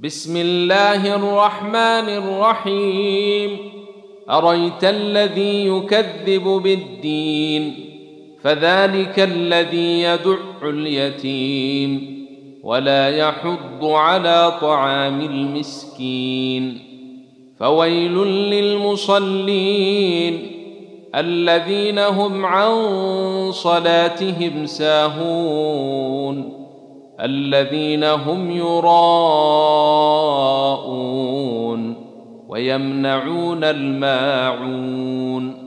بسم الله الرحمن الرحيم اريت الذي يكذب بالدين فذلك الذي يدع اليتيم ولا يحض على طعام المسكين فويل للمصلين الذين هم عن صلاتهم ساهون الذين هم يراءون ويمنعون الماعون